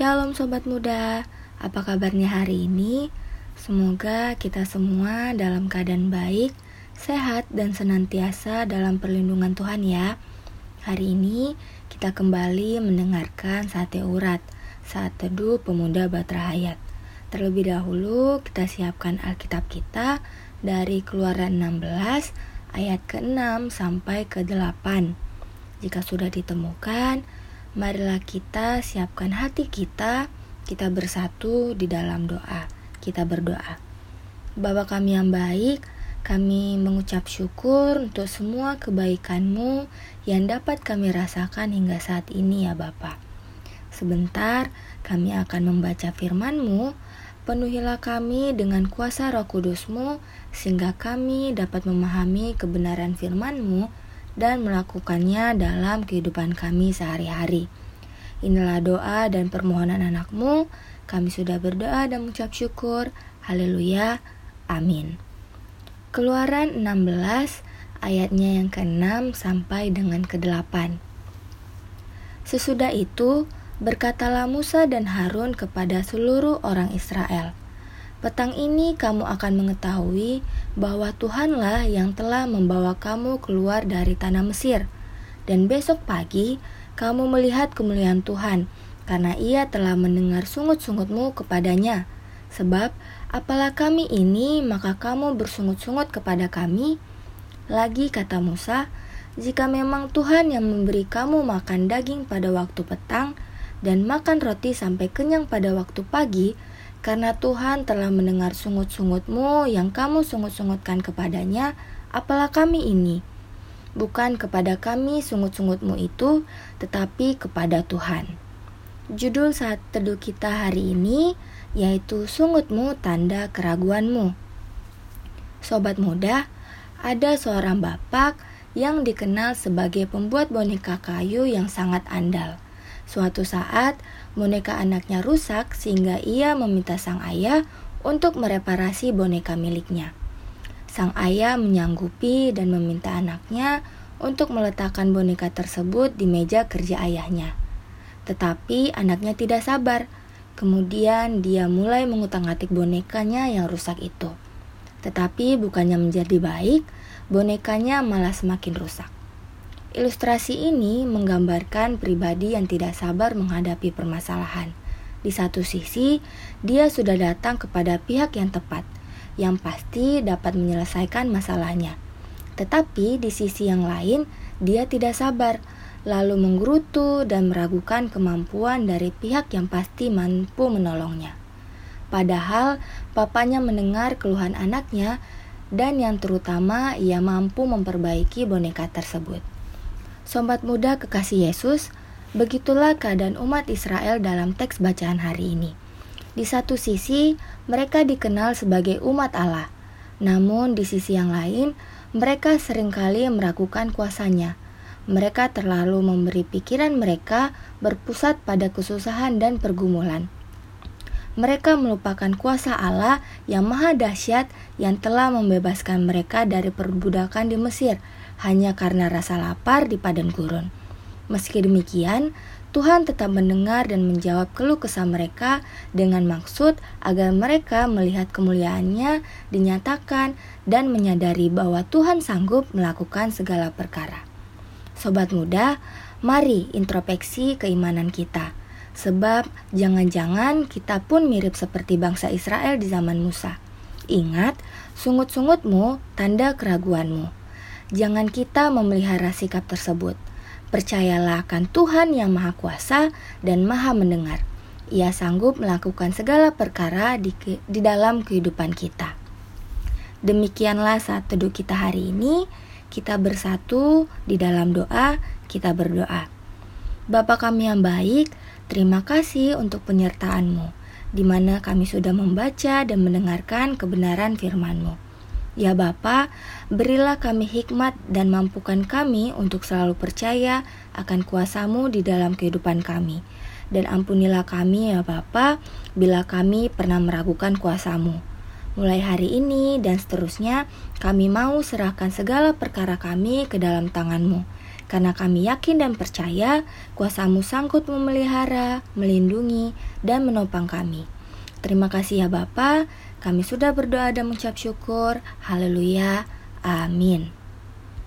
Shalom sobat muda, apa kabarnya hari ini? Semoga kita semua dalam keadaan baik, sehat, dan senantiasa dalam perlindungan Tuhan ya. Hari ini kita kembali mendengarkan sate urat, saat teduh pemuda Batra Hayat. Terlebih dahulu kita siapkan Alkitab kita dari Keluaran 16 ayat ke-6 sampai ke-8. Jika sudah ditemukan, marilah kita siapkan hati kita, kita bersatu di dalam doa. Kita berdoa. Bapa kami yang baik, kami mengucap syukur untuk semua kebaikan-Mu yang dapat kami rasakan hingga saat ini ya Bapa. Sebentar kami akan membaca firman-Mu, penuhilah kami dengan kuasa roh kudus-Mu, sehingga kami dapat memahami kebenaran firman-Mu dan melakukannya dalam kehidupan kami sehari-hari. Inilah doa dan permohonan anakmu. Kami sudah berdoa dan mengucap syukur. Haleluya. Amin. Keluaran 16 ayatnya yang ke-6 sampai dengan ke-8. Sesudah itu, berkatalah Musa dan Harun kepada seluruh orang Israel, Petang ini kamu akan mengetahui bahwa Tuhanlah yang telah membawa kamu keluar dari tanah Mesir. Dan besok pagi kamu melihat kemuliaan Tuhan, karena ia telah mendengar sungut-sungutmu kepadanya. Sebab, apalah kami ini, maka kamu bersungut-sungut kepada kami? Lagi kata Musa, jika memang Tuhan yang memberi kamu makan daging pada waktu petang, dan makan roti sampai kenyang pada waktu pagi, karena Tuhan telah mendengar sungut-sungutmu yang kamu sungut-sungutkan kepadanya, apalah kami ini? Bukan kepada kami sungut-sungutmu itu, tetapi kepada Tuhan. Judul saat teduh kita hari ini yaitu Sungutmu Tanda Keraguanmu. Sobat muda, ada seorang bapak yang dikenal sebagai pembuat boneka kayu yang sangat andal. Suatu saat, boneka anaknya rusak sehingga ia meminta sang ayah untuk mereparasi boneka miliknya. Sang ayah menyanggupi dan meminta anaknya untuk meletakkan boneka tersebut di meja kerja ayahnya. Tetapi anaknya tidak sabar. Kemudian dia mulai mengutang-atik bonekanya yang rusak itu. Tetapi bukannya menjadi baik, bonekanya malah semakin rusak. Ilustrasi ini menggambarkan pribadi yang tidak sabar menghadapi permasalahan. Di satu sisi, dia sudah datang kepada pihak yang tepat, yang pasti dapat menyelesaikan masalahnya. Tetapi di sisi yang lain, dia tidak sabar, lalu menggerutu dan meragukan kemampuan dari pihak yang pasti mampu menolongnya. Padahal, papanya mendengar keluhan anaknya, dan yang terutama, ia mampu memperbaiki boneka tersebut. Sobat muda kekasih Yesus, begitulah keadaan umat Israel dalam teks bacaan hari ini. Di satu sisi, mereka dikenal sebagai umat Allah. Namun di sisi yang lain, mereka sering kali meragukan kuasanya. Mereka terlalu memberi pikiran mereka berpusat pada kesusahan dan pergumulan. Mereka melupakan kuasa Allah yang maha dahsyat yang telah membebaskan mereka dari perbudakan di Mesir hanya karena rasa lapar di padang gurun. Meski demikian, Tuhan tetap mendengar dan menjawab keluh kesah mereka dengan maksud agar mereka melihat kemuliaannya dinyatakan dan menyadari bahwa Tuhan sanggup melakukan segala perkara. Sobat muda, mari introspeksi keimanan kita. Sebab jangan-jangan kita pun mirip seperti bangsa Israel di zaman Musa. Ingat, sungut-sungutmu tanda keraguanmu. Jangan kita memelihara sikap tersebut. Percayalah akan Tuhan yang Maha Kuasa dan Maha Mendengar. Ia sanggup melakukan segala perkara di, di dalam kehidupan kita. Demikianlah saat teduh kita hari ini. Kita bersatu di dalam doa, kita berdoa. Bapa kami yang baik, terima kasih untuk penyertaan-Mu, di mana kami sudah membaca dan mendengarkan kebenaran firman-Mu. Ya Bapa, berilah kami hikmat dan mampukan kami untuk selalu percaya akan kuasamu di dalam kehidupan kami. Dan ampunilah kami ya Bapa, bila kami pernah meragukan kuasamu. Mulai hari ini dan seterusnya, kami mau serahkan segala perkara kami ke dalam tanganmu. karena kami yakin dan percaya kuasamu sangkut memelihara, melindungi, dan menopang kami. Terima kasih ya Bapa, kami sudah berdoa dan mengucap syukur. Haleluya. Amin.